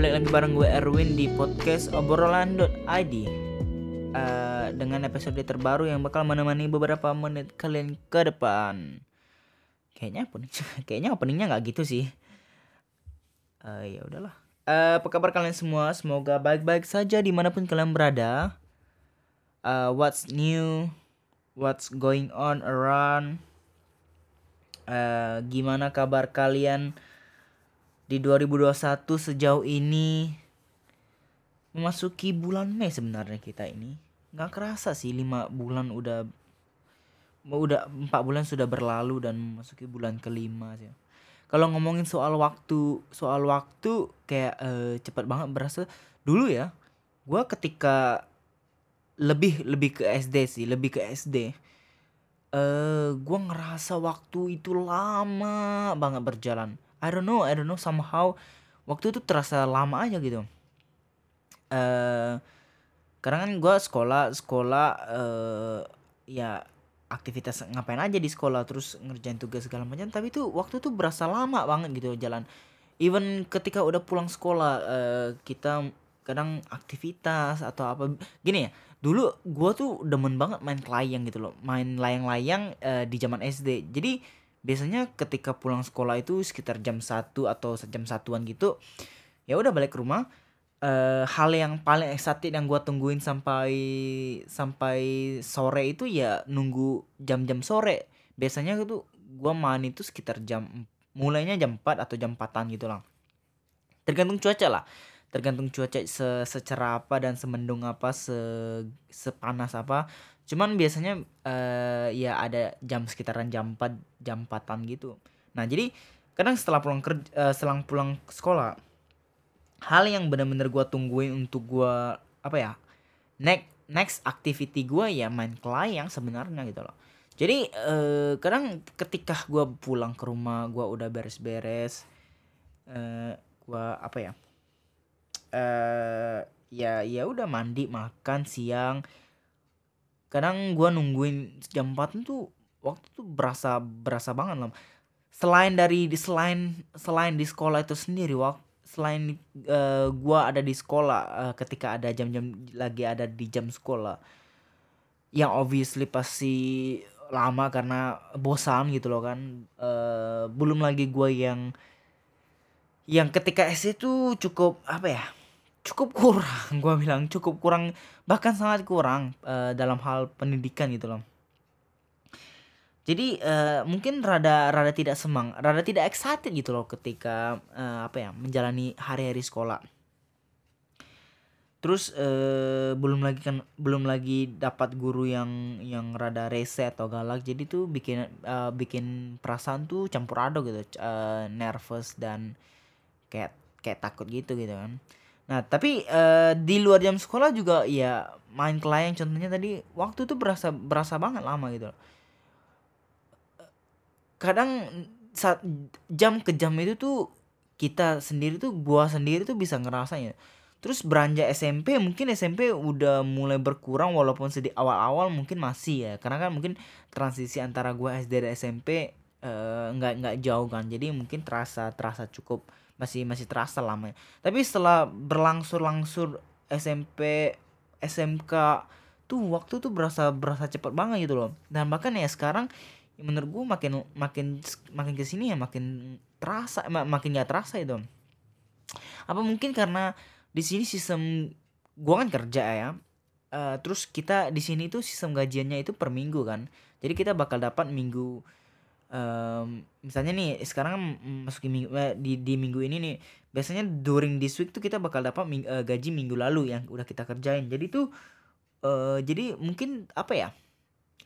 Balik lagi bareng gue Erwin di podcast obrolan.id uh, Dengan episode terbaru yang bakal menemani beberapa menit kalian ke depan Kayaknya opening, kayaknya openingnya nggak gitu sih uh, Ya udahlah uh, Apa kabar kalian semua? Semoga baik-baik saja di mana pun kalian berada uh, What's new? What's going on around? Uh, gimana kabar kalian? Di 2021 sejauh ini memasuki bulan Mei sebenarnya kita ini. Nggak kerasa sih lima bulan udah udah empat bulan sudah berlalu dan memasuki bulan kelima sih. Kalau ngomongin soal waktu soal waktu kayak uh, cepat banget berasa. Dulu ya gue ketika lebih lebih ke SD sih lebih ke SD eh gue ngerasa waktu itu lama banget berjalan I don't know I don't know somehow waktu itu terasa lama aja gitu. Eh uh, karena kan gue sekolah sekolah uh, ya aktivitas ngapain aja di sekolah terus ngerjain tugas segala macam tapi tuh waktu tuh berasa lama banget gitu jalan. Even ketika udah pulang sekolah uh, kita kadang aktivitas atau apa gini ya dulu gue tuh demen banget main layang gitu loh. Main layang-layang uh, di zaman SD jadi biasanya ketika pulang sekolah itu sekitar jam satu atau jam satuan gitu ya udah balik ke rumah. Uh, hal yang paling eksatik yang gue tungguin sampai sampai sore itu ya nunggu jam-jam sore. Biasanya itu gue main itu sekitar jam mulainya jam 4 atau jam 4 gitu lah. Tergantung cuaca lah. Tergantung cuaca se secerah apa dan semendung apa se sepanas apa Cuman biasanya uh, ya ada jam sekitaran jam 4, jam 4 gitu. Nah, jadi kadang setelah pulang kerja uh, selang pulang sekolah hal yang benar-benar gua tungguin untuk gua apa ya? Next next activity gua ya main kelayang sebenarnya gitu loh. Jadi uh, kadang ketika gua pulang ke rumah, gua udah beres-beres uh, gua apa ya? uh, ya ya udah mandi, makan siang kadang gue nungguin jam 4 tuh waktu tuh berasa berasa banget loh selain dari selain selain di sekolah itu sendiri waktu selain uh, gua ada di sekolah uh, ketika ada jam-jam lagi ada di jam sekolah yang obviously pasti lama karena bosan gitu loh kan. Uh, belum lagi gua yang yang ketika SD itu cukup apa ya cukup kurang. Gue bilang cukup kurang bahkan sangat kurang uh, dalam hal pendidikan gitu loh. Jadi uh, mungkin rada rada tidak semang rada tidak excited gitu loh ketika uh, apa ya menjalani hari-hari sekolah. Terus uh, belum lagi kan belum lagi dapat guru yang yang rada rese atau galak jadi tuh bikin uh, bikin perasaan tuh campur aduk gitu uh, nervous dan kayak kayak takut gitu gitu kan Nah, tapi uh, di luar jam sekolah juga ya main kelayang. Contohnya tadi waktu tuh berasa berasa banget lama gitu. Kadang saat jam ke jam itu tuh kita sendiri tuh gua sendiri tuh bisa ngerasain Terus beranjak SMP mungkin SMP udah mulai berkurang walaupun sedih awal-awal mungkin masih ya. Karena kan mungkin transisi antara gua SD dan SMP eh, nggak uh, nggak jauh kan. Jadi mungkin terasa terasa cukup masih masih terasa lama. Tapi setelah berlangsur-langsur SMP SMK tuh waktu tuh berasa berasa cepat banget gitu loh. Dan bahkan ya sekarang ya menurut gue makin makin makin ke sini ya makin terasa makin gak terasa itu. Apa mungkin karena di sini sistem gue kan kerja ya uh, terus kita di sini tuh sistem gajiannya itu per minggu kan. Jadi kita bakal dapat minggu um, misalnya nih sekarang kan masuki minggu eh, di di minggu ini nih biasanya during this week tuh kita bakal dapat ming, uh, gaji minggu lalu yang udah kita kerjain. Jadi tuh uh, jadi mungkin apa ya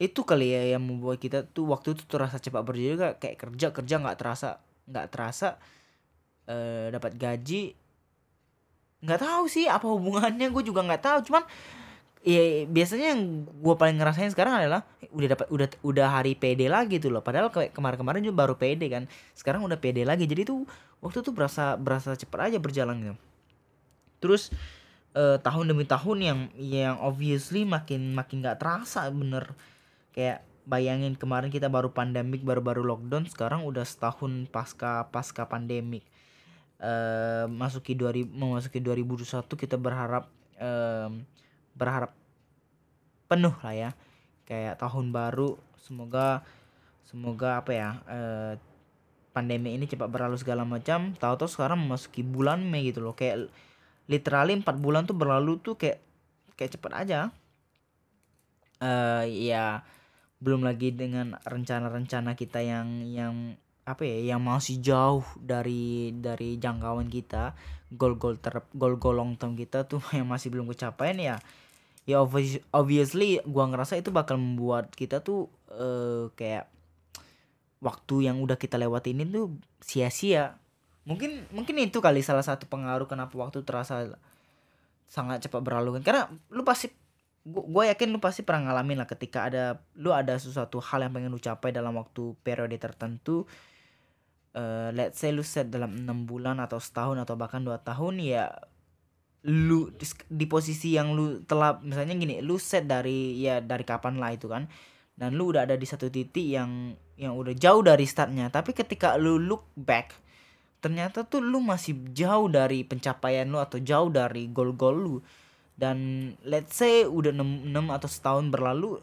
itu kali ya yang membuat kita tuh waktu itu terasa cepat berjalan kayak kerja kerja nggak terasa nggak terasa uh, dapat gaji. Nggak tahu sih apa hubungannya gue juga nggak tahu. Cuman ya biasanya yang gue paling ngerasain sekarang adalah udah dapat udah udah hari PD lagi tuh loh. Padahal kayak kemarin-kemarin juga baru PD kan. Sekarang udah PD lagi. Jadi tuh waktu tuh berasa berasa cepet aja berjalan gitu. Terus uh, tahun demi tahun yang yang obviously makin makin nggak terasa bener. Kayak bayangin kemarin kita baru pandemik baru-baru lockdown sekarang udah setahun pasca pasca pandemik. Eh masuki 2000 memasuki 2021 kita berharap em, berharap penuh lah ya. Kayak tahun baru semoga semoga apa ya eh, pandemi ini cepat berlalu segala macam. Tahu-tahu sekarang memasuki bulan Mei gitu loh. Kayak literally empat bulan tuh berlalu tuh kayak kayak cepet aja. Eh ya belum lagi dengan rencana-rencana kita yang yang apa ya yang masih jauh dari dari jangkauan kita. Goal-goal ter goal-goal long term kita tuh yang masih belum kecapaian ya ya obvi- obviously gua ngerasa itu bakal membuat kita tuh eh, kayak waktu yang udah kita lewatin itu sia-sia. Mungkin mungkin itu kali salah satu pengaruh kenapa waktu terasa sangat cepat berlalu kan. Karena lu pasti gue yakin lu pasti pernah ngalamin lah ketika ada lu ada sesuatu hal yang pengen lu capai dalam waktu periode tertentu. Eh let's say lu set dalam enam bulan atau setahun atau bahkan dua tahun ya lu di, posisi yang lu telah misalnya gini lu set dari ya dari kapan lah itu kan. Dan lu udah ada di satu titik yang yang udah jauh dari startnya. Tapi ketika lu look back ternyata tuh lu masih jauh dari pencapaian lu atau jauh dari goal-goal lu. Dan let's say udah 6, 6 atau setahun berlalu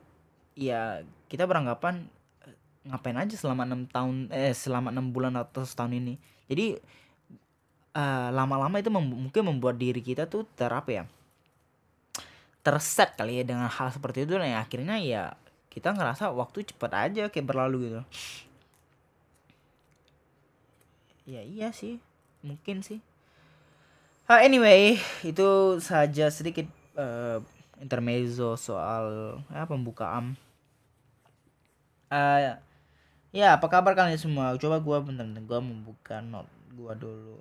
ya kita beranggapan eh, ngapain aja selama enam tahun eh selama enam bulan atau setahun ini. Jadi eh, lama-lama itu mem- mungkin membuat diri kita tuh ter apa ya terset kali ya dengan hal seperti itu dan ya akhirnya ya kita ngerasa waktu cepat aja kayak berlalu gitu. Ya iya sih mungkin sih. Ah, anyway itu saja sedikit eh, intermezzo soal ya, pembukaan. Eh, ya apa kabar kalian semua? Coba gua bentar, bentar gua membuka not gua dulu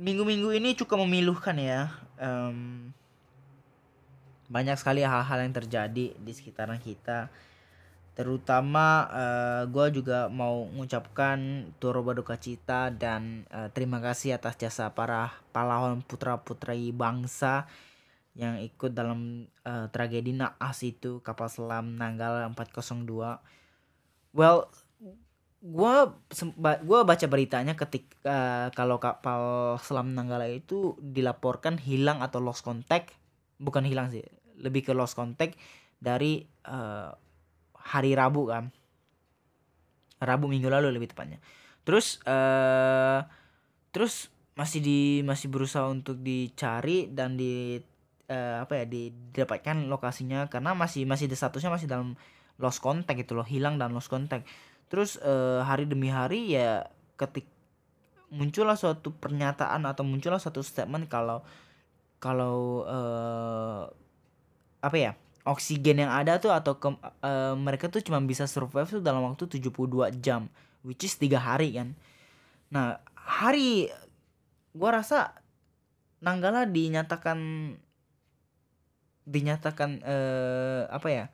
minggu-minggu ini cukup memilukan ya Em, banyak sekali hal-hal yang terjadi di sekitaran kita. Terutama eh, gua juga mau mengucapkan turut berduka cita dan eh, terima kasih atas jasa para pahlawan putra putri bangsa yang ikut dalam eh, tragedi naas itu kapal selam Nanggala 402 well gua gua baca beritanya ketika kalau kapal selam Nanggala itu dilaporkan hilang atau lost contact. Bukan hilang sih lebih ke lost contact dari eh, hari Rabu kan. Rabu minggu lalu lebih tepatnya. Terus eh terus masih di masih berusaha untuk dicari dan di eh, apa ya didapatkan lokasinya karena masih masih statusnya masih dalam lost contact gitu loh hilang dan lost contact terus eh, hari demi hari ya ketik muncullah suatu pernyataan atau muncullah suatu statement kalau kalau eh, apa ya oksigen yang ada tuh atau ke, eh, mereka tuh cuma bisa survive tuh dalam waktu 72 jam which is tiga hari kan. Nah hari gua rasa Nanggala dinyatakan dinyatakan eh, apa ya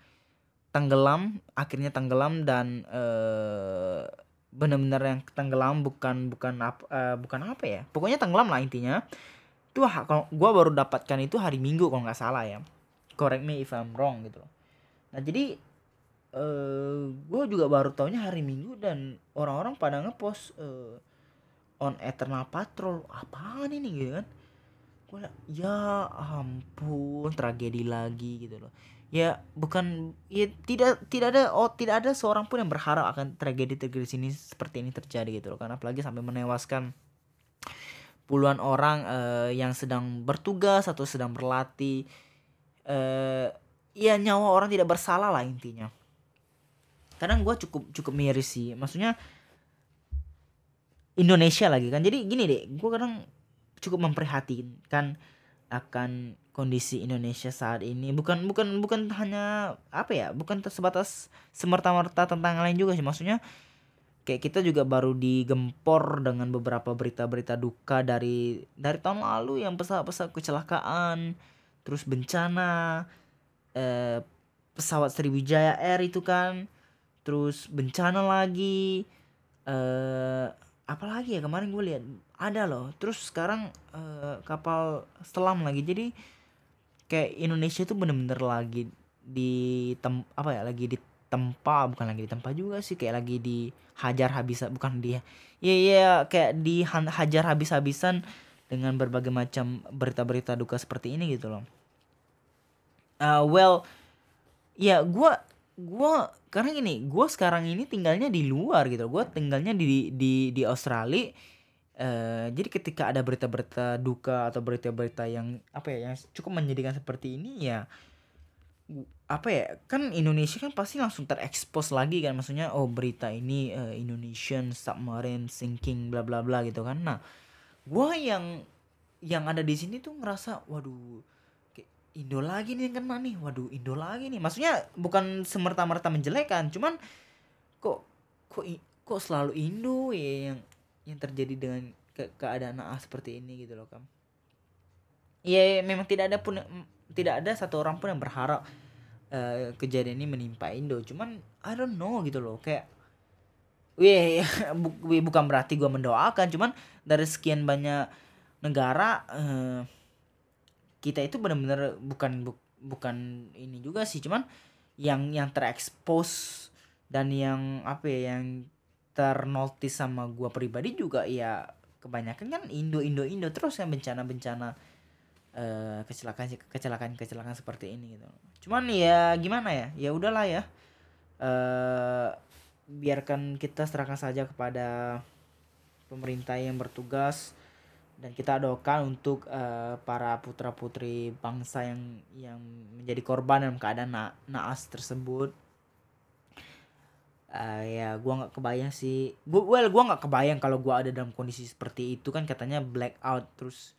tenggelam akhirnya tenggelam dan eh, benar-benar yang tenggelam bukan bukan apa eh, bukan apa ya pokoknya tenggelam lah intinya. Itu kalau gua baru dapatkan itu hari Minggu kalau nggak salah ya. Correct me if I'm wrong gitu loh. Nah jadi eh gue juga baru taunya hari Minggu dan orang-orang pada ngepost eh, on Eternal Patrol apaan ini? Gitu kan. Gue ya ampun tragedi lagi gitu loh ya bukan ya tidak tidak ada oh tidak ada seorang pun yang berharap akan tragedi tragedi sini seperti ini terjadi gitu loh. Kan apalagi sampai menewaskan puluhan orang eh, yang sedang bertugas atau sedang berlatih eh ya nyawa orang tidak bersalah lah intinya. Kadang gue cukup cukup miris sih. Maksudnya Indonesia lagi kan. Jadi gini deh gue kadang cukup memprihatinkan akan kondisi Indonesia saat ini. Bukan bukan bukan hanya apa ya bukan sebatas semerta-merta tentang lain juga sih. Maksudnya kayak kita juga baru digempor dengan beberapa berita-berita duka dari dari tahun lalu yang pesawat-pesawat kecelakaan terus bencana eh, pesawat Sriwijaya Air itu kan terus bencana lagi eh apalagi ya kemarin gue lihat ada loh. Terus sekarang eh, kapal selam lagi. Jadi kayak Indonesia tuh bener-bener lagi di tem apa ya lagi di ditempa. Bukan lagi ditempa juga sih kayak lagi dihajar habis bukan dia iya iya kayak dihajar habis-habisan dengan berbagai macam berita-berita duka seperti ini gitu loh. Uh, well ya gue gue karena gini gue sekarang ini tinggalnya di luar gitu gue tinggalnya di di di Australia uh, jadi ketika ada berita-berita duka atau berita-berita yang apa ya yang cukup menyedihkan seperti ini ya apa ya kan Indonesia kan pasti langsung terekspos lagi kan. Maksudnya oh berita ini uh, Indonesian submarine sinking bla bla bla gitu kan. Nah gue yang yang ada di sini tuh ngerasa waduh Indo lagi nih kan nih. Waduh Indo lagi nih. Maksudnya bukan semerta-merta menjelekan cuman kok kok kok selalu Indo ya yang yang terjadi dengan ke keadaan ah seperti ini gitu loh kan Iya memang tidak ada pun tidak ada satu orang pun yang berharap uh, kejadian ini menimpa Indo. Cuman I don't know gitu loh kayak Wih, bu, bukan berarti gue mendoakan, cuman dari sekian banyak negara uh, kita itu benar-benar bukan bu, bukan ini juga sih, cuman yang yang terekspos dan yang apa ya yang ternotis sama gue pribadi juga ya kebanyakan kan Indo Indo Indo terus yang bencana-bencana uh, kecelakaan kecelakaan kecelakaan seperti ini gitu. Cuman ya gimana ya? Ya udahlah ya. Uh, biarkan kita serahkan saja kepada pemerintah yang bertugas dan kita doakan untuk uh, para putra putri bangsa yang yang menjadi korban dalam keadaan na naas tersebut uh, ya gua nggak kebayang sih. Gua well gua nggak kebayang kalau gua ada dalam kondisi seperti itu kan katanya blackout terus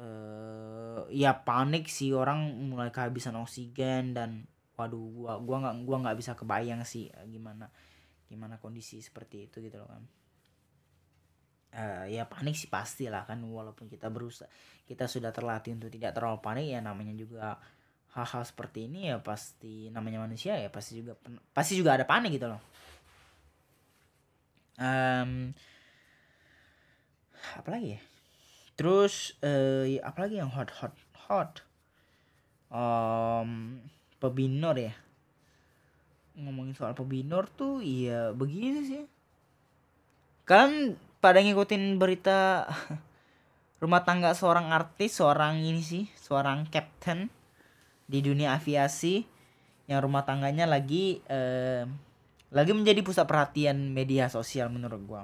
uh, ya panik sih orang mulai kehabisan oksigen dan waduh gua gua nggak gua nggak bisa kebayang sih eh, gimana gimana kondisi seperti itu gitu loh kan. Uh, ya panik sih pasti lah kan walaupun kita berusaha kita sudah terlatih untuk tidak terlalu panik ya namanya juga hal-hal seperti ini ya pasti namanya manusia ya pasti juga pasti juga ada panik gitu loh. Um, apa lagi ya? Terus uh, apalagi yang hot hot hot? Um, pebinor ya? Ngomongin soal pebinor tuh iya begini sih. Kan pada ngikutin berita rumah tangga seorang artis seorang ini sih seorang captain di dunia aviasi yang rumah tangganya lagi uh, lagi menjadi pusat perhatian media sosial menurut gua.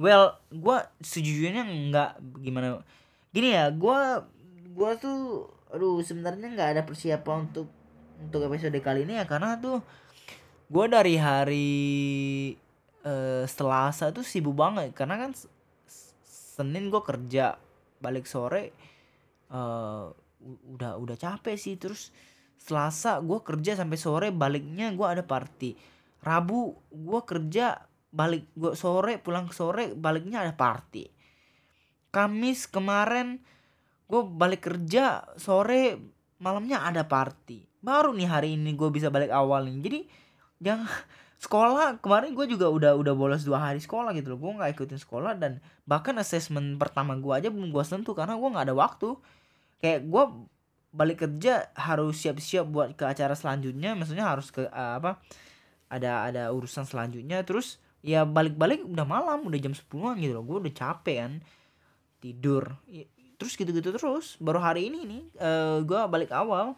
Well gue sejujurnya nggak gimana. Gini ya gue gue tuh aduh sebenarnya nggak ada persiapan untuk untuk episode kali ini ya karena tuh gue dari hari uh, Selasa tuh sibuk banget karena kan Senin gue kerja balik sore uh, udah udah capek sih. Terus Selasa gue kerja sampai sore baliknya gue ada party. Rabu gue kerja balik gue sore pulang sore baliknya ada party. Kamis kemarin gue balik kerja sore malamnya ada party. Baru nih hari ini gue bisa balik awal nih. Jadi yang sekolah kemarin gue juga udah udah bolos dua hari sekolah gitu loh. Gue nggak ikutin sekolah dan bahkan asesmen pertama gue aja belum gue sentuh karena gue nggak ada waktu kayak gue balik kerja harus siap-siap buat ke acara selanjutnya maksudnya harus ke uh, apa ada ada urusan selanjutnya terus ya balik-balik udah malam udah jam 10 gitu loh gue udah capek kan tidur. Terus gitu-gitu terus baru hari ini nih uh, gue balik awal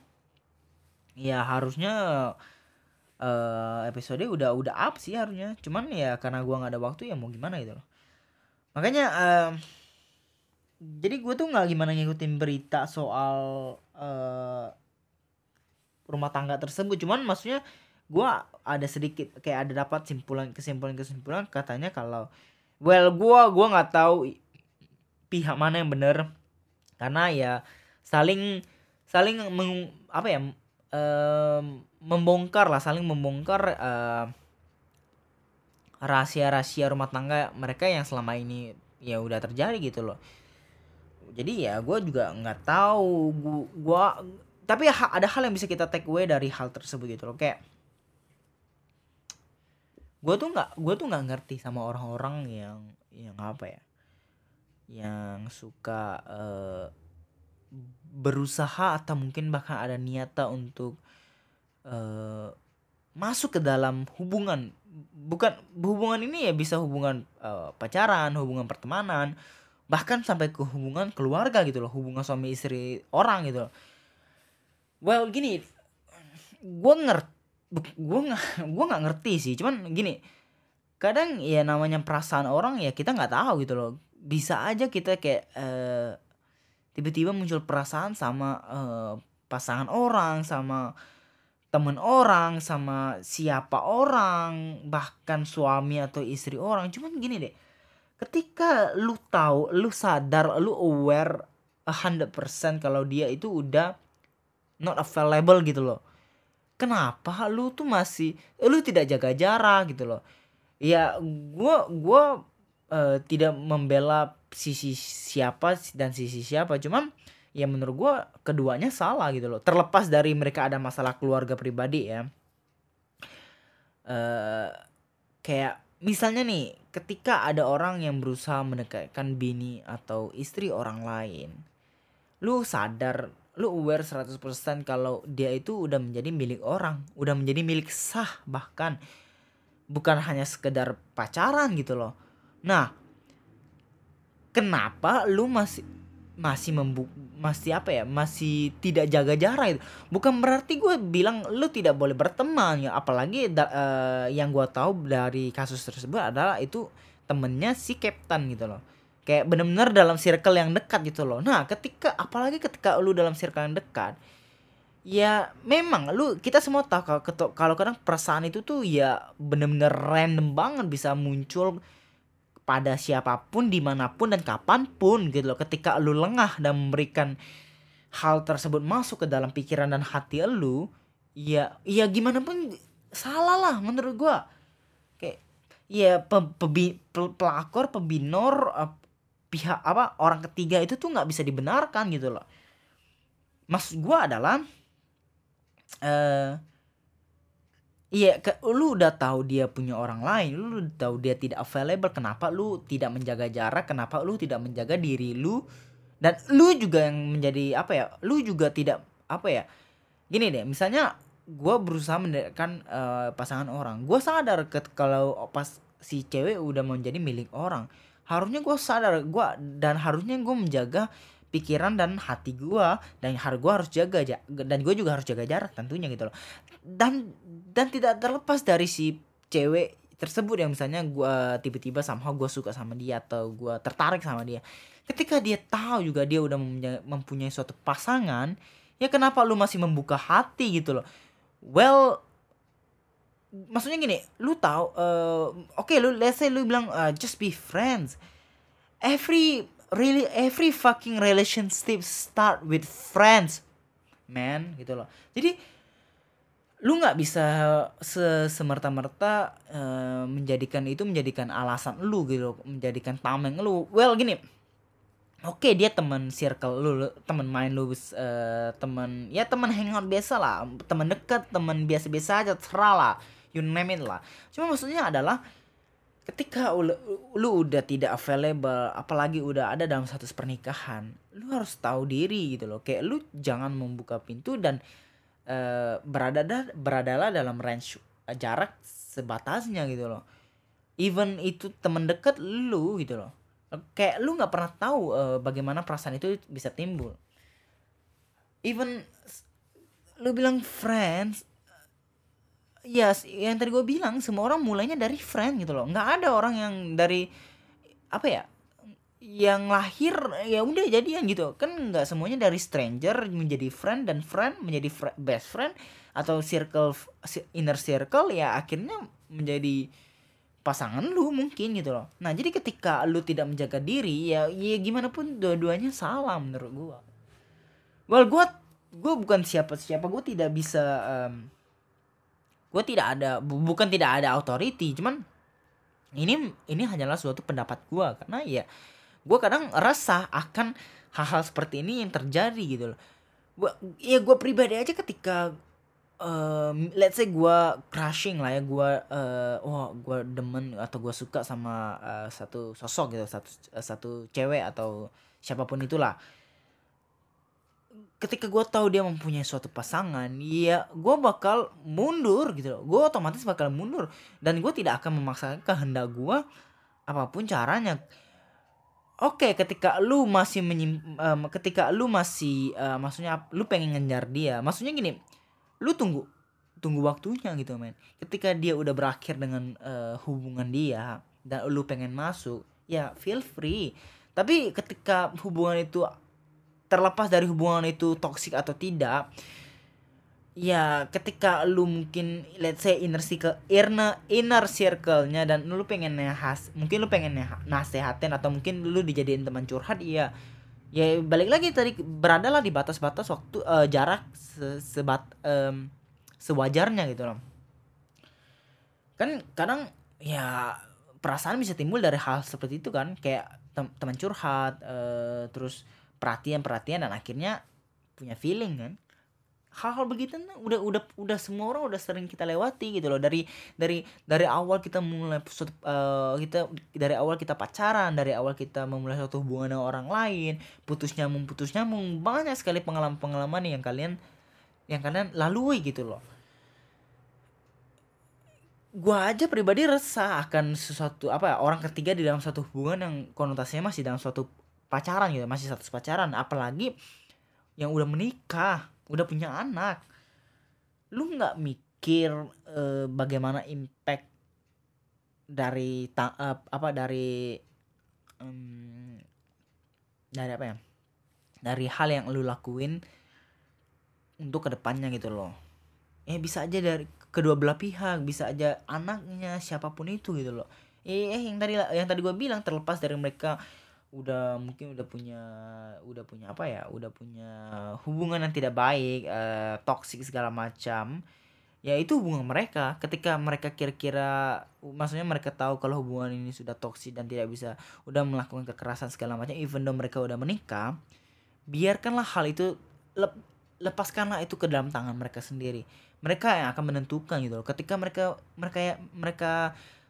ya harusnya uh, episode udah udah up sih harusnya cuman ya karena gue nggak ada waktu ya mau gimana gitu loh. Makanya uh, jadi gue tuh nggak gimana ngikutin berita soal uh, rumah tangga tersebut. Cuman maksudnya gue ada sedikit kayak ada dapat simpulan kesimpulan kesimpulan. Katanya kalau well gue gua nggak tahu pihak mana yang benar karena ya saling saling meng, apa ya um, membongkar lah saling membongkar uh, rahasia-rahasia rumah tangga mereka yang selama ini ya udah terjadi gitu loh jadi ya gue juga nggak tahu. Gue tapi ada hal yang bisa kita take away dari hal tersebut gitu loh. Kayak gue tuh nggak gue tuh nggak ngerti sama orang-orang yang yang apa ya yang suka uh, berusaha atau mungkin bahkan ada niata untuk uh, masuk ke dalam hubungan. Bukan hubungan ini ya bisa hubungan uh, pacaran hubungan pertemanan bahkan sampai ke hubungan keluarga gitu loh hubungan suami istri orang gitu loh. Well gini gue ngerti gue nggak gue nggak ngerti sih. Cuman gini kadang ya namanya perasaan orang ya kita nggak tahu gitu loh. Bisa aja kita kayak uh, tiba-tiba muncul perasaan sama uh, pasangan orang sama temen orang sama siapa orang bahkan suami atau istri orang. Cuman gini deh ketika lu tahu lu sadar lu aware a hundred percent kalau dia itu udah not available gitu loh. Kenapa lu tuh masih lu tidak jaga jarak gitu loh? Ya gue gue uh, tidak membela sisi siapa dan sisi siapa. Cuman ya menurut gue keduanya salah gitu loh. Terlepas dari mereka ada masalah keluarga pribadi ya. Uh, kayak misalnya nih ketika ada orang yang berusaha mendekatkan bini atau istri orang lain lu sadar lu aware 100% kalau dia itu udah menjadi milik orang udah menjadi milik sah bahkan bukan hanya sekedar pacaran gitu loh. Nah, kenapa lu masih masih membu masih apa ya masih tidak jaga jarak itu. Bukan berarti gue bilang lu tidak boleh berteman ya apalagi da, uh, yang gue tahu dari kasus tersebut adalah itu temennya si Captain gitu loh. Kayak bener-bener dalam circle yang dekat gitu loh. Nah ketika apalagi ketika lu dalam circle yang dekat ya memang lu kita semua tahu kalau kalau kadang perasaan itu tuh ya bener-bener random banget bisa muncul pada siapa pun di mana pun dan kapan pun gitu loh. Ketika lu lengah dan memberikan hal tersebut masuk ke dalam pikiran dan hati lu ya ya gimana pun salah lah menurut gua. Kayak ya pe, pebi, pe, pelakor pebinor uh, pihak apa orang ketiga itu tuh nggak bisa dibenarkan gitu loh. Maksud gua adalah uh, Iya, ke, lu udah tahu dia punya orang lain, lu udah tahu dia tidak available, kenapa lu tidak menjaga jarak, kenapa lu tidak menjaga diri lu dan lu juga yang menjadi apa ya? Lu juga tidak apa ya? Gini deh, misalnya gue berusaha mendekatkan uh, pasangan orang, gue sadar ke, kalau pas si cewek udah menjadi milik orang, harusnya gue sadar gue dan harusnya gue menjaga pikiran dan hati gue dan harus gue harus jaga dan gue juga harus jaga jarak tentunya gitu loh. Dan dan tidak terlepas dari si cewek tersebut yang misalnya gue tiba-tiba sama gue suka sama dia atau gue tertarik sama dia. Ketika dia tahu juga dia udah mempunyai suatu pasangan ya kenapa lu masih membuka hati gitu loh? Well maksudnya gini lu tahu uh, oke okay, lu let's say lu bilang uh, just be friends. Every really every fucking relationship start with friends. Man gitu loh. Jadi lu nggak bisa se semerta-merta uh, menjadikan itu menjadikan alasan lu gitu menjadikan tameng lu. Well gini. Oke okay, dia teman circle lu, lu teman main lu uh, teman ya teman hangout biasa lah teman dekat teman biasa-biasa aja terserah lah. You name it lah. Cuma maksudnya adalah ketika lu, lu udah tidak available apalagi udah ada dalam satu pernikahan lu harus tahu diri gitu loh. Kayak lu jangan membuka pintu dan uh, berada beradalah dalam range jarak sebatasnya gitu loh. Even itu temen deket lu gitu loh. Kayak lu nggak pernah tahu uh, bagaimana perasaan itu bisa timbul. Even lu bilang friends ya yang tadi gue bilang semua orang mulainya dari friend gitu loh. Nggak ada orang yang dari apa ya yang lahir ya udah jadian gitu. Kan nggak semuanya dari stranger menjadi friend dan friend menjadi fr best friend atau circle inner circle ya akhirnya menjadi pasangan lu mungkin gitu loh. Nah jadi ketika lu tidak menjaga diri ya ya gimana pun dua-duanya salah menurut gua. Well gua gua bukan siapa siapa gua tidak bisa um, gue tidak ada bukan tidak ada authority cuman ini ini hanyalah suatu pendapat gue karena ya gue kadang resah akan hal-hal seperti ini yang terjadi gitu loh. Gua, ya gue pribadi aja ketika um, let's say gue crushing lah ya gue uh, wah gue demen atau gue suka sama uh, satu sosok gitu satu uh, satu cewek atau siapa pun itulah ketika gue tahu dia mempunyai suatu pasangan ya gue bakal mundur gitu loh. Gue otomatis bakal mundur dan gue tidak akan memaksakan kehendak gue apa pun caranya. Oke ketika lu masih menyim, um, ketika lu masih uh, maksudnya lu pengen ngejar dia maksudnya gini lu tunggu tunggu waktunya gitu men. Ketika dia udah berakhir dengan uh, hubungan dia dan lu pengen masuk ya feel free. Tapi ketika hubungan itu terlepas dari hubungan itu toksik atau tidak ya ketika lu mungkin let's say inner circle inner inner circle-nya dan lu pengen nahas mungkin lu pengen nasehatin atau mungkin lu dijadiin teman curhat ya ya balik lagi tadi beradalah di batas-batas waktu uh, jarak se sebat um, sewajarnya gitu loh. Kan kadang ya perasaan bisa timbul dari hal seperti itu kan kayak teman curhat uh, terus perhatian-perhatian dan akhirnya punya feeling kan? Hal-hal begitu nah, udah udah udah semua orang udah sering kita lewati gitu loh. Dari dari dari awal kita mulai uh, kita dari awal kita pacaran dari awal kita memulai suatu hubungan dengan orang lain putus nyambung putus nyambung banyak sekali pengalaman pengalaman yang kalian yang kalian lalui gitu loh. Gua aja pribadi resah akan sesuatu apa ya orang ketiga di dalam satu hubungan yang konotasinya masih dalam suatu pacaran gitu masih status pacaran apalagi yang udah menikah udah punya anak. Lu nggak mikir uh, bagaimana impact dari ta uh, apa dari um, dari apa ya dari hal yang lu lakuin untuk ke depannya gitu loh. Eh bisa aja dari kedua belah pihak bisa aja anaknya siapa pun itu gitu loh. Eh, eh yang tadi yang tadi gue bilang terlepas dari mereka udah mungkin udah punya udah punya apa ya udah punya hubungan yang tidak baik uh, toksik segala macam ya itu hubungan mereka. Ketika mereka kira-kira maksudnya mereka tahu kalau hubungan ini sudah toksik dan tidak bisa udah melakukan kekerasan segala macam even though mereka udah menikah biarkanlah hal itu lep, lepaskanlah itu ke dalam tangan mereka sendiri. Mereka yang akan menentukan gitu loh. Ketika mereka mereka mereka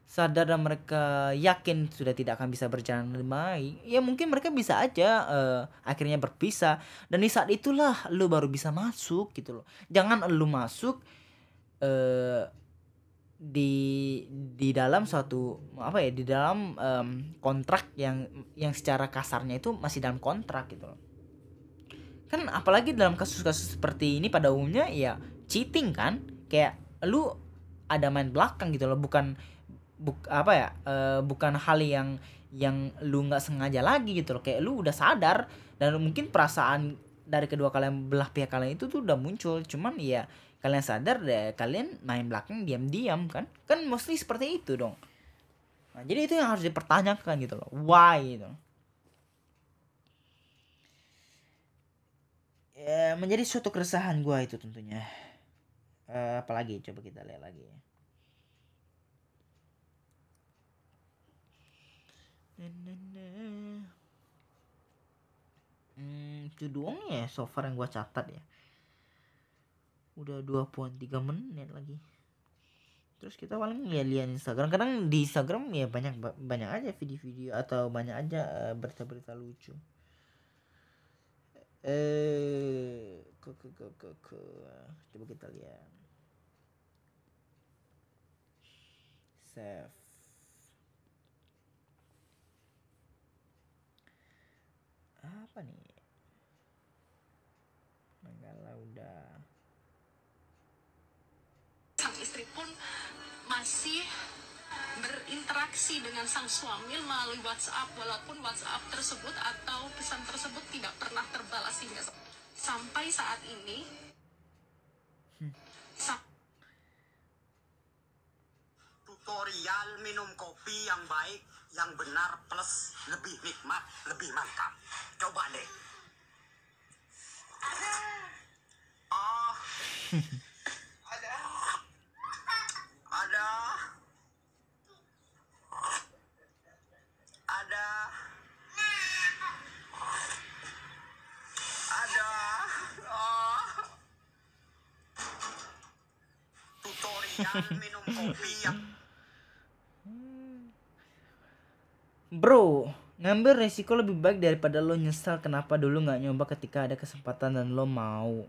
sadar dan mereka yakin sudah tidak akan bisa berjalan lebih baik ya mungkin mereka bisa aja uh, akhirnya berpisah. Dan di saat itulah lu baru bisa masuk gitu loh. Jangan lu masuk uh, di di dalam suatu apa ya di dalam um, kontrak yang yang secara kasarnya itu masih dalam kontrak gitu loh. Kan apalagi dalam kasus-kasus seperti ini pada umumnya ya cheating kan? Kayak lu ada main belakang gitu loh bukan buk apa ya uh, bukan hal yang yang lu nggak sengaja lagi gitu loh. Kayak lu udah sadar dan mungkin perasaan dari kedua kalian belah pihak kalian itu tuh udah muncul. Cuman ya kalian sadar deh kalian main belakang diam-diam kan. Kan mostly seperti itu dong. Nah, jadi itu yang harus dipertanyakan gitu loh. Why gitu. Ya, menjadi suatu keresahan gua itu tentunya. Uh, apalagi coba kita lihat lagi. ya Hmm, itu doang ya so far yang gua catat ya. Udah 2.3 menit lagi. Terus kita paling lihat-lihat Instagram. Kadang di Instagram ya banyak banyak aja video-video atau banyak aja uh, berita-berita lucu. Eh, ke ke ke ke ke. Coba kita lihat. Save. Apa nih? Manggala udah. Sang istri pun masih berinteraksi dengan sang suami melalui WhatsApp. Walaupun WhatsApp tersebut atau pesan tersebut tidak pernah terbalas hingga sampai saat ini. Hmm. tutorial minum kopi yang baik yang benar plus lebih nikmat, lebih mantap. Coba deh. Oh. Ada. Ada. Ada. Ada. Oh. Tutorial minum kopi yang Bro, ngambil resiko lebih baik daripada lo nyesal kenapa dulu nggak nyoba ketika ada kesempatan dan lo mau.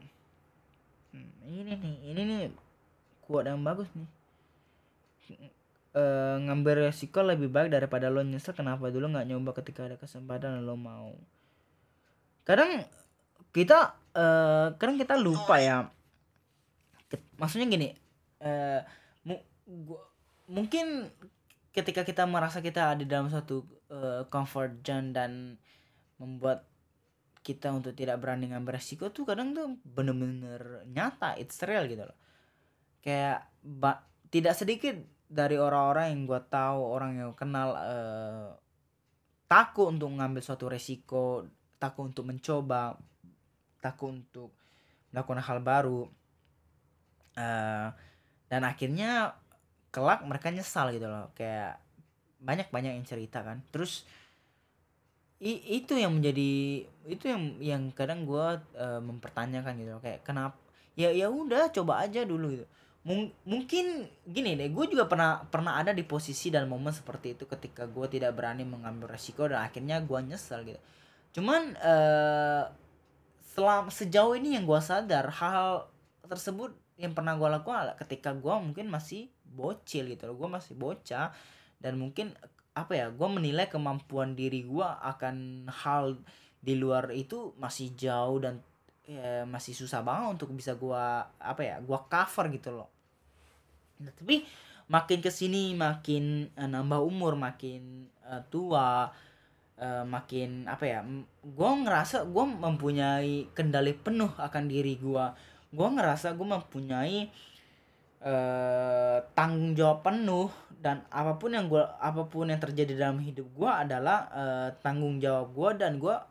Hmm, ini nih ini nih kuat yang bagus nih. Eh, ngambil resiko lebih baik daripada lo nyesel kenapa dulu nggak nyoba ketika ada kesempatan dan lo mau. Kadang kita eh kadang kita lupa ya. Maksudnya gini eh mu- gua- mungkin ketika kita merasa kita ada dalam suatu eh, comfort zone dan membuat kita untuk tidak berani ngambil resiko tuh kadang tuh bener-bener nyata it's real gitu loh. Kayak ba- tidak sedikit dari orang-orang yang gua tahu orang yang kenal eh, takut untuk ngambil suatu resiko takut untuk mencoba takut untuk melakukan hal baru Eh, dan akhirnya kelak mereka nyesal gitu loh. Kayak banyak banyak yang cerita kan. Terus i- itu yang menjadi itu yang yang kadang gua eh, mempertanyakan gitu loh. Kayak kenapa ya ya udah coba aja dulu gitu. Mung- mungkin gini deh gue juga pernah pernah ada di posisi dan momen seperti itu ketika gue tidak berani mengambil resiko dan akhirnya gua nyesel gitu. Cuman eh selam sejauh ini yang gua sadar hal tersebut yang pernah gua lakukan ketika gua mungkin masih bocil gitu loh gue masih bocah. Dan mungkin apa ya gue menilai kemampuan diri gua akan hal di luar itu masih jauh dan ya, masih susah banget untuk bisa gua apa ya gua cover gitu loh. Nah, tapi makin ke sini makin eh, nambah umur makin eh, tua eh, makin apa ya gue ngerasa gue mempunyai kendali penuh akan diri gua. Gue ngerasa gue mempunyai eh tanggung jawab penuh dan apa pun yang gua apa pun yang terjadi dalam hidup gua adalah eh, tanggung jawab gua dan gua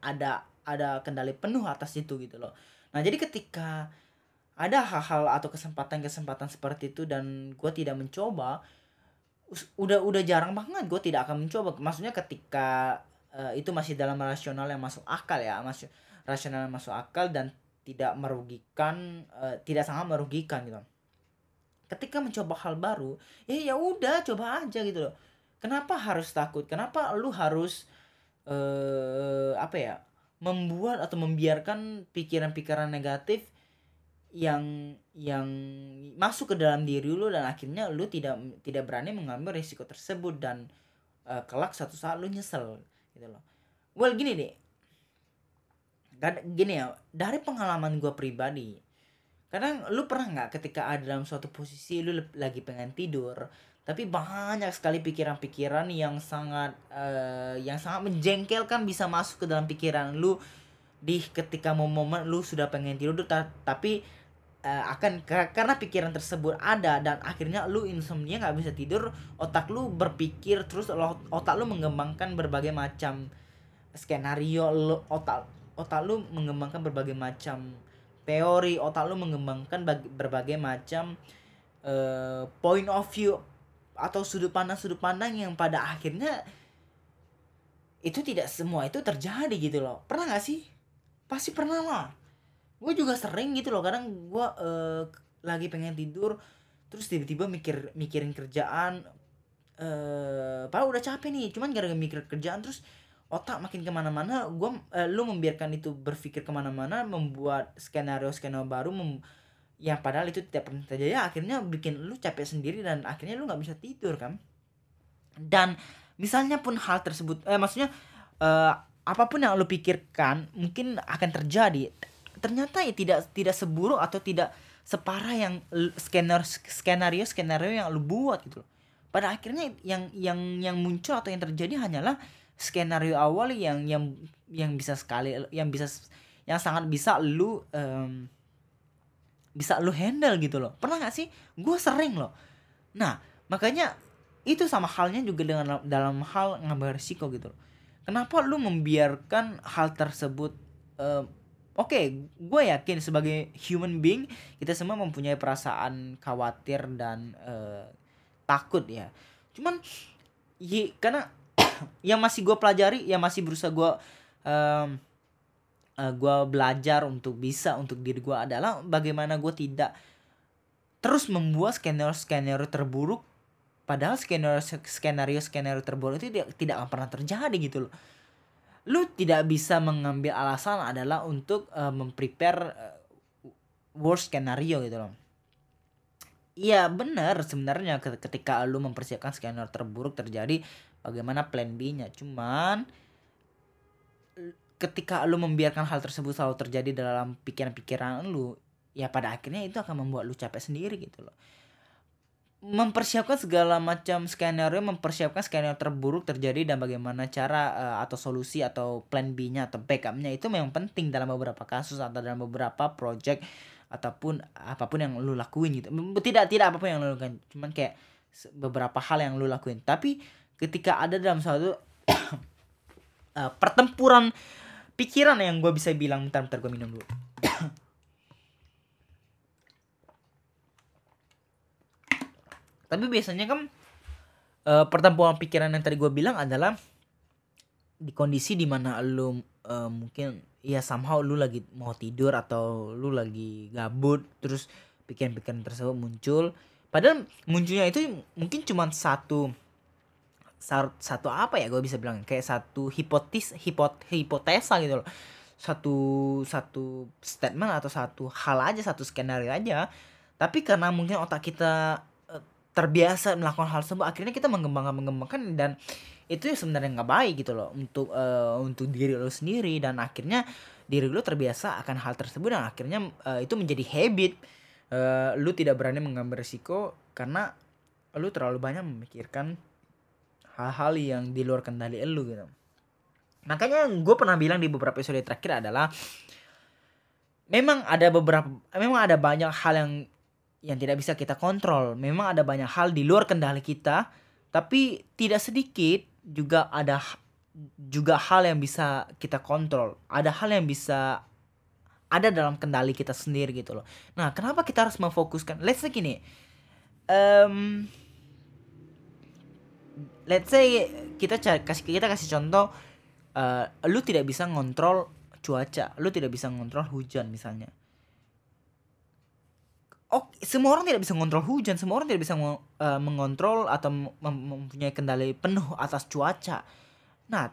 ada ada kendali penuh atas itu gitu loh. Nah jadi ketika ada hal-hal atau kesempatan-kesempatan seperti itu dan gue tidak mencoba udah udah jarang banget gue tidak akan mencoba. Maksudnya ketika eh, itu masih dalam rasional yang masuk akal ya masuk rasional yang masuk akal dan tidak merugikan eh, tidak sangat merugikan gitu ketika mencoba hal baru ya ya udah coba aja gitu loh. Kenapa harus takut? Kenapa lu harus eh apa ya membuat atau membiarkan pikiran-pikiran negatif yang yang masuk ke dalam diri lu dan akhirnya lu tidak tidak berani mengambil risiko tersebut dan eh, kelak satu saat lu nyesel gitu loh. Well gini deh. Gini ya dari pengalaman gue pribadi kadang lu pernah nggak ketika ada dalam suatu posisi lu lagi pengen tidur tapi banyak sekali pikiran-pikiran yang sangat eh, yang sangat menjengkelkan bisa masuk ke dalam pikiran lu. Di ketika momen lu sudah pengen tidur ta- tapi eh, akan ka- karena pikiran tersebut ada dan akhirnya lu insomnia nggak bisa tidur otak lu berpikir terus otak lu mengembangkan berbagai macam skenario lu otak otak lu mengembangkan berbagai macam teori otak lu mengembangkan bag- berbagai macam eh, point of view atau sudut pandang sudut pandang yang pada akhirnya itu tidak semua itu terjadi gitu loh. Pernah nggak sih? Pasti pernah lah. Gue juga sering gitu loh. Kadang gue eh, lagi pengen tidur terus tiba-tiba mikir mikirin kerjaan eh padahal udah capek nih. Cuman gara-gara mikir kerjaan terus otak makin ke mana-mana gue lu membiarkan itu berpikir ke mana-mana membuat skenario skenario baru mem- yang padahal itu tidak pernah terjadi akhirnya bikin lu capek sendiri dan akhirnya lu nggak bisa tidur kan? Dan misalnya pun hal tersebut eh maksudnya eh, apa pun yang lu pikirkan mungkin akan terjadi. Ternyata ya tidak tidak seburuk atau tidak separah yang skenario skenario skenario yang lu buat gitu loh. Pada akhirnya yang yang yang muncul atau yang terjadi hanyalah skenario awal yang yang yang bisa sekali yang bisa yang sangat bisa lu em, bisa lu handle gitu loh. Pernah gak sih? Gue sering loh. Nah makanya itu sama halnya juga dengan dalam hal ngambil risiko gitu loh. Kenapa lu membiarkan hal tersebut em, oke gue yakin sebagai human being kita semua mempunyai perasaan khawatir dan eh, takut ya. Cuman ye, karena yang masih gue pelajari yang masih berusaha gue em, eh, gue belajar untuk bisa untuk diri gue adalah bagaimana gue tidak terus membuat skenario skenario terburuk padahal skenario skenario skenario terburuk itu tidak tidak akan pernah terjadi gitu loh. Lu tidak bisa mengambil alasan adalah untuk uh, memprepare uh, worst skenario gitu loh. Iya benar sebenarnya ke- ketika lu mempersiapkan skenario terburuk terjadi bagaimana plan B-nya. Cuman ketika lu membiarkan hal tersebut selalu terjadi dalam pikiran-pikiran lu ya pada akhirnya itu akan membuat lu capek sendiri gitu loh. Mempersiapkan segala macam skenario mempersiapkan skenario terburuk terjadi dan bagaimana cara eh, atau solusi atau plan B-nya atau backupnya itu memang penting dalam beberapa kasus atau dalam beberapa project ataupun apa pun yang lu lakuin gitu. Tidak tidak apa pun yang lu lakukan cuman kayak beberapa hal yang lu lakuin. Tapi ketika ada dalam suatu eh, pertempuran pikiran yang gue bisa bilang bentar bentar gue minum dulu. Tapi biasanya kan eh, pertempuran pikiran yang tadi gue bilang adalah di kondisi di mana lu eh, mungkin ya somehow lu lagi mau tidur atau lu lagi gabut terus pikiran-pikiran tersebut muncul. Padahal munculnya itu mungkin cuma satu sa- satu apa ya gue bisa bilang kayak satu hipotis hipot hipotesa gitu loh. Satu satu statement atau satu hal aja satu skenario aja. Tapi karena mungkin otak kita eh, terbiasa melakukan hal tersebut akhirnya kita mengembangkan mengembangkan dan itu sebenarnya nggak baik gitu loh untuk eh, untuk diri lo sendiri dan akhirnya diri lo terbiasa akan hal tersebut dan akhirnya eh, itu menjadi habit. Eh, lu tidak berani mengambil risiko karena lu terlalu banyak memikirkan hal-hal yang di luar kendali lu gitu. Makanya gue pernah bilang di beberapa episode terakhir adalah memang ada beberapa memang ada banyak hal yang yang tidak bisa kita kontrol. Memang ada banyak hal di luar kendali kita tapi tidak sedikit juga ada juga hal yang bisa kita kontrol. Ada hal yang bisa ada dalam kendali kita sendiri gitu loh. Nah kenapa kita harus memfokuskan? Let's say gini em let's say kita kasih kita kasih contoh eh, lu tidak bisa ngontrol cuaca lu tidak bisa ngontrol hujan misalnya Oh, semua orang tidak bisa mengontrol hujan, semua orang tidak bisa eh, mengontrol atau mem- mem- mempunyai kendali penuh atas cuaca. Nah,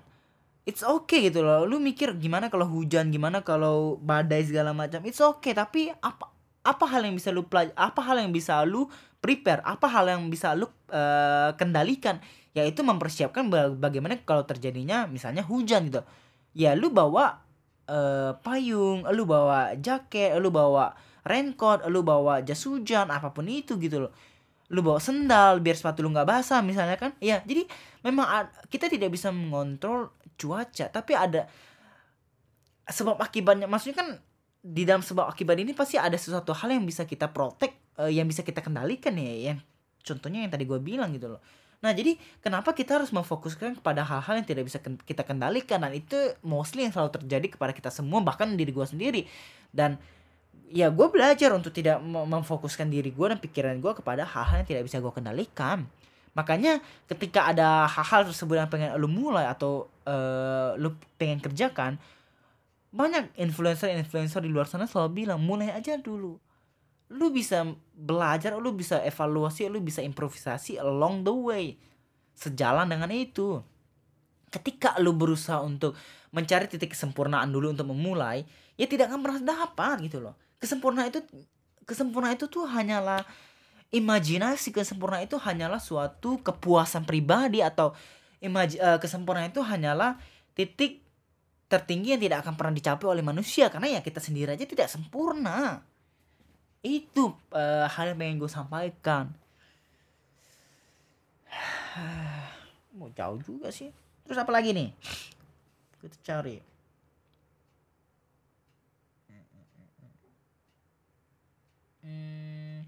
it's okay gitu loh. Lu mikir gimana kalau hujan, gimana kalau badai segala macam. It's okay, tapi apa apa hal yang bisa lu pelaj apa hal yang bisa lu prepare, apa hal yang bisa lu eh, kendalikan, yaitu mempersiapkan ba- bagaimana kalau terjadinya misalnya hujan gitu. Ya lu bawa eh, payung, lu bawa jaket, lu bawa raincoat, lu bawa jas hujan, apa pun itu gitu loh. Lu bawa sendal biar sepatu lu nggak basah misalnya kan. Ya, jadi memang kita tidak bisa mengontrol cuaca, tapi ada sebab akibatnya. Maksudnya kan di dalam sebab akibat ini pasti ada sesuatu hal yang bisa kita protect, eh, yang bisa kita kendalikan ya. Yang contohnya yang tadi gue bilang gitu loh. Nah, jadi kenapa kita harus memfokuskan kepada hal-hal yang tidak bisa kita kendalikan dan itu mostly yang selalu terjadi kepada kita semua bahkan diri gue sendiri. Dan ya gue belajar untuk tidak mem- memfokuskan diri gue dan pikiran gue kepada hal-hal yang tidak bisa gue kendalikan. Makanya ketika ada hal-hal tersebut yang pengen lu mulai atau eh, lu pengen kerjakan, banyak influencer-influencer di luar sana selalu bilang mulai aja dulu. Lu bisa belajar, lu bisa evaluasi, lu bisa improvisasi along the way. Sejalan dengan itu. Ketika lu berusaha untuk mencari titik kesempurnaan dulu untuk memulai, ya tidak akan pernah dapat gitu loh. Kesempurnaan itu kesempurnaan itu tuh hanyalah imajinasi, kesempurnaan itu hanyalah suatu kepuasan pribadi atau imaj eh, kesempurnaan itu hanyalah titik tertinggi yang tidak akan pernah dicapai oleh manusia karena ya kita sendiri aja tidak sempurna. Itu eh, hal yang pengen gue sampaikan. Mau jauh juga sih. Terus apa lagi nih? Kita cari. Hmm.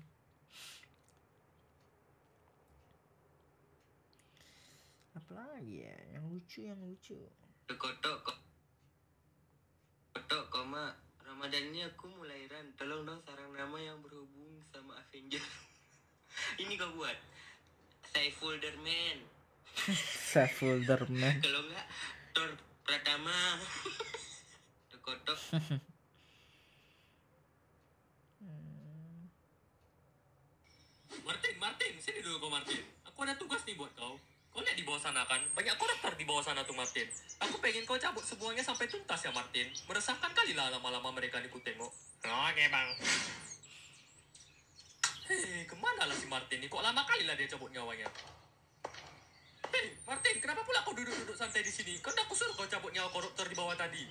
Apa lagi ya? Yang lucu, yang lucu. Kotok. Kotok koma Ramadan ini aku mulai ran. Tolong dong sarang nama yang berhubung sama Avenger. ini kau buat. Saiful Derman. Saiful Derman. Kalau enggak Thor Pratama. Kotok. Martin, Martin, sini dulu kau Martin. Aku aku ada tugas nih buat kau. Kau lihat di bawah sana kan, banyak koruptor di bawah sana tuh Martin. Aku pengen kau cabut semuanya sampai tuntas ya Martin. Meresahkan kali lah lama-lama mereka nih ku tengok. Oke bang. Hei, ke mana lah si Martin nih? Kok lama kali lah dia cabut nyawanya? Hei, Martin, kenapa pula kau duduk-duduk santai di sini? Kan aku suruh kau cabut nyawa koruptor di bawah tadi.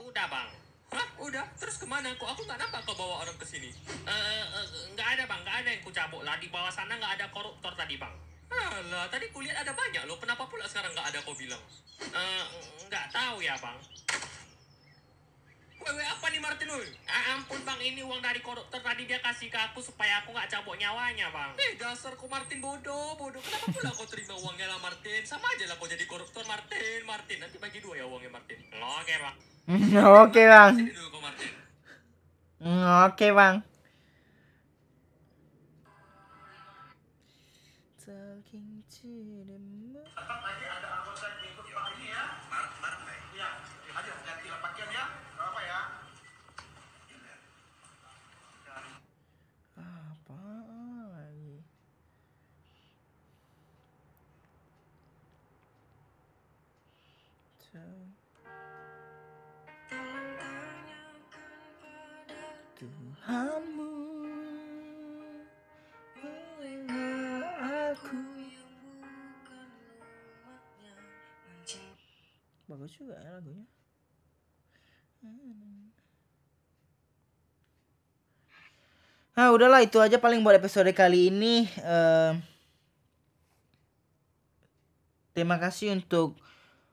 Udah bang. Hah? Udah? Terus ke mana kok? Aku nggak nampak kau bawa orang ke sini. Eh, eh, nggak ada bang, nggak ada yang ku cabut lah. Di bawah sana nggak ada koruptor tadi bang. Alah, tadi kulihat ada banyak loh. Kenapa pula sekarang nggak ada kau bilang? Eh, nggak tahu ya bang. Wewe apa nih Martin woy? Ah, ampun bang, ini uang dari koruptor tadi dia kasih ke aku supaya aku nggak cabut nyawanya bang. Eh dasar kau Martin bodoh, bodoh. Kenapa pula kau terima uangnya lah Martin? Sama aja lah kau jadi koruptor Martin, Martin. Nanti bagi dua ya uangnya Martin. Oke bang. Oke bang. Martin. Oke bang. Tuhanmu bagus juga ya lagunya. Nah udahlah itu aja paling buat episode kali ini. Eh, Terima kasih untuk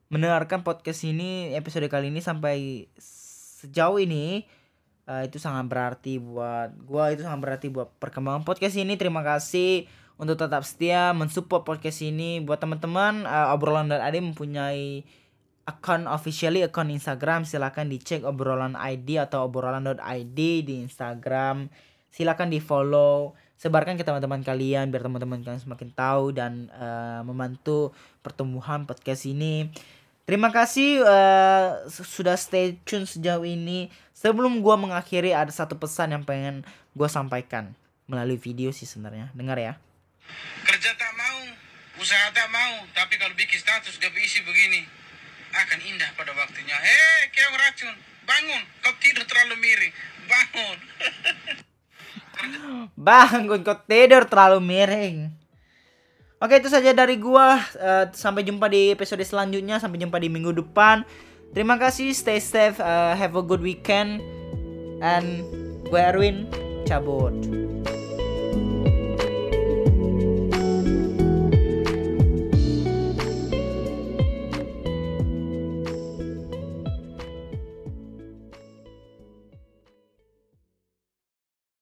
mendengarkan podcast ini episode kali ini sampai sejauh ini Eh, itu sangat berarti buat gua itu sangat berarti buat perkembangan podcast ini. Terima kasih untuk tetap setia mensupport podcast ini. Buat teman-teman eh, obrolan dan ade mempunyai akun officially akun Instagram. Silakan dicek obrolan ID atau obrolan.id di Instagram. Silakan di follow sebarkan ke teman-teman kalian biar teman-teman kalian semakin tahu dan eh, membantu pertumbuhan podcast ini Terima kasih su- sudah stay tune sejauh ini. Sebelum gua mengakhiri ada satu pesan yang pengen gua sampaikan melalui video sih sebenarnya. Dengar ya. Kerja tak mau, usaha tak mau, tapi kalau bikin status gak isi begini, akan indah pada waktunya. Hei, keong racun, bangun, kau tidur terlalu miring, bangun. Bangun kau tidur terlalu miring. Oke itu saja dari gua. Eh, sampai jumpa di episode selanjutnya. Sampai jumpa di minggu depan. Terima kasih. Stay safe. eh, have a good weekend. And gue Erwin cabut.